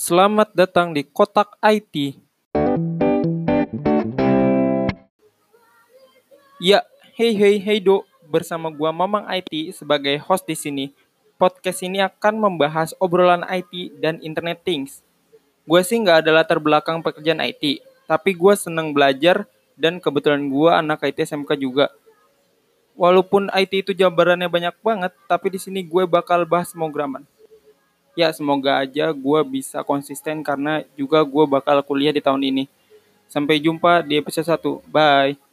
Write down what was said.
Selamat datang di Kotak IT. Ya, hey hey hey do, bersama gua Mamang IT sebagai host di sini. Podcast ini akan membahas obrolan IT dan Internet Things. Gue sih nggak ada latar belakang pekerjaan IT, tapi gue seneng belajar dan kebetulan gue anak IT SMK juga. Walaupun IT itu jabarannya banyak banget, tapi di sini gue bakal bahas pemrograman. Ya, semoga aja gue bisa konsisten karena juga gue bakal kuliah di tahun ini. Sampai jumpa di episode 1. Bye.